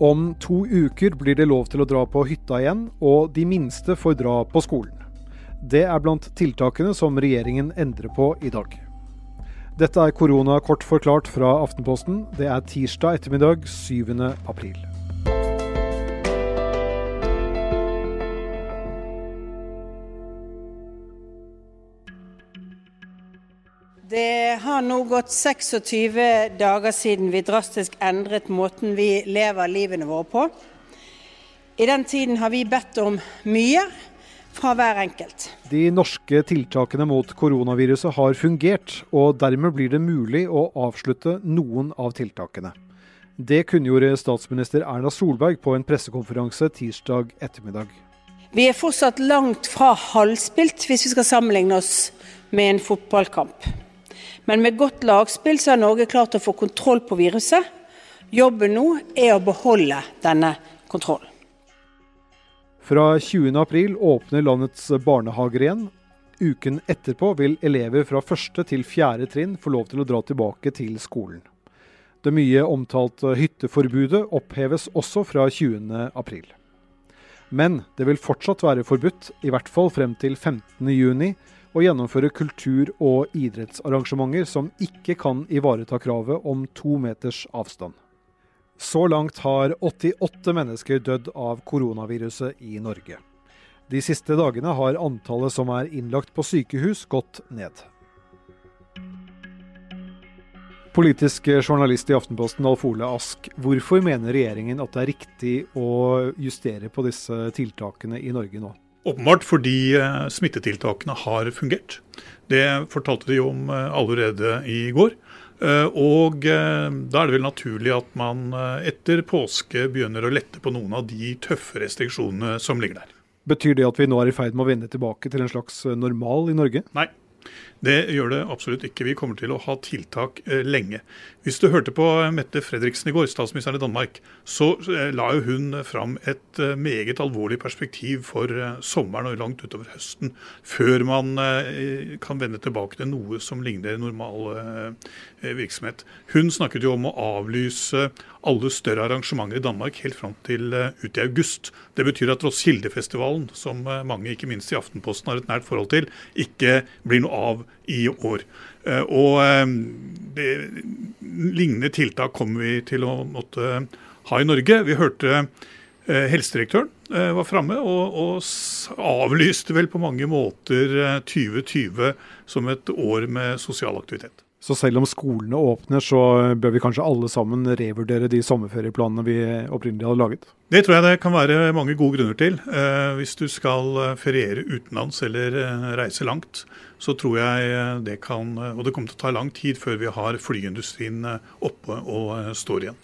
Om to uker blir det lov til å dra på hytta igjen, og de minste får dra på skolen. Det er blant tiltakene som regjeringen endrer på i dag. Dette er korona kort forklart fra Aftenposten. Det er tirsdag ettermiddag 7. april. Det har nå gått 26 dager siden vi drastisk endret måten vi lever livene våre på. I den tiden har vi bedt om mye fra hver enkelt. De norske tiltakene mot koronaviruset har fungert, og dermed blir det mulig å avslutte noen av tiltakene. Det kunngjorde statsminister Erna Solberg på en pressekonferanse tirsdag ettermiddag. Vi er fortsatt langt fra halvspilt hvis vi skal sammenligne oss med en fotballkamp. Men med godt lagspill så har Norge klart å få kontroll på viruset. Jobben nå er å beholde denne kontrollen. Fra 20.4 åpner landets barnehager igjen. Uken etterpå vil elever fra første til fjerde trinn få lov til å dra tilbake til skolen. Det mye omtalte hytteforbudet oppheves også fra 20.4. Men det vil fortsatt være forbudt, i hvert fall frem til 15.6, å gjennomføre kultur- og idrettsarrangementer som ikke kan ivareta kravet om to meters avstand. Så langt har 88 mennesker dødd av koronaviruset i Norge. De siste dagene har antallet som er innlagt på sykehus gått ned. Politisk journalist i Aftenposten Alf Ole Ask, hvorfor mener regjeringen at det er riktig å justere på disse tiltakene i Norge nå? Åpenbart fordi eh, smittetiltakene har fungert. Det fortalte de om eh, allerede i går. Eh, og da er det vel naturlig at man etter påske begynner å lette på noen av de tøffe restriksjonene som ligger der. Betyr det at vi nå er i ferd med å vende tilbake til en slags normal i Norge? Nei, det gjør det absolutt ikke. Vi kommer til å ha tiltak eh, lenge. Hvis du hørte på Mette Fredriksen i går, statsministeren i Danmark, så eh, la jo hun fram et eh, meget alvorlig perspektiv for sommeren og langt utover høsten, før man kan vende tilbake til noe som ligner normal virksomhet. Hun snakket jo om å avlyse alle større arrangementer i Danmark helt fram til ut i august. Det betyr at Roskildefestivalen, som mange, ikke minst i Aftenposten, har et nært forhold til, ikke blir noe av i år. Eh, og eh, det, lignende tiltak kommer vi til å måtte ha i Norge. Vi hørte eh, helsedirektøren var framme og, og avlyste vel på mange måter 2020 som et år med sosial aktivitet. Så selv om skolene åpner, så bør vi kanskje alle sammen revurdere de sommerferieplanene vi opprinnelig hadde laget? Det tror jeg det kan være mange gode grunner til. Eh, hvis du skal feriere utenlands eller eh, reise langt, så tror jeg det kan Og det kommer til å ta lang tid før vi har flyindustrien oppe og står igjen.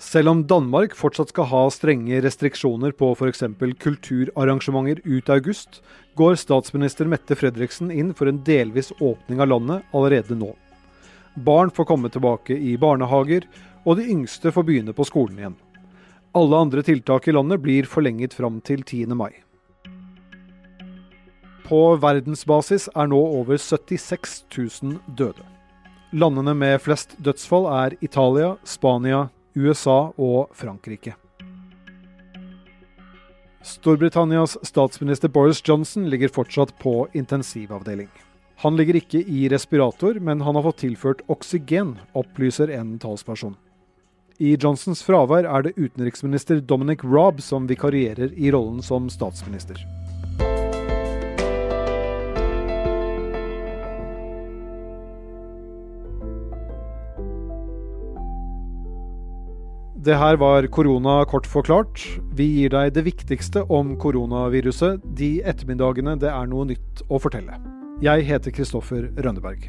Selv om Danmark fortsatt skal ha strenge restriksjoner på f.eks. kulturarrangementer ut august, går statsminister Mette Fredriksen inn for en delvis åpning av landet allerede nå. Barn får komme tilbake i barnehager, og de yngste får begynne på skolen igjen. Alle andre tiltak i landet blir forlenget fram til 10. mai. På verdensbasis er nå over 76 000 døde. Landene med flest dødsfall er Italia, Spania, USA og Frankrike. Storbritannias statsminister Boris Johnson ligger fortsatt på intensivavdeling. Han ligger ikke i respirator, men han har fått tilført oksygen, opplyser en talsperson. I Johnsons fravær er det utenriksminister Dominic Raab som vikarierer i rollen som statsminister. Det her var korona kort forklart. Vi gir deg det viktigste om koronaviruset de ettermiddagene det er noe nytt å fortelle. Jeg heter Kristoffer Rønneberg.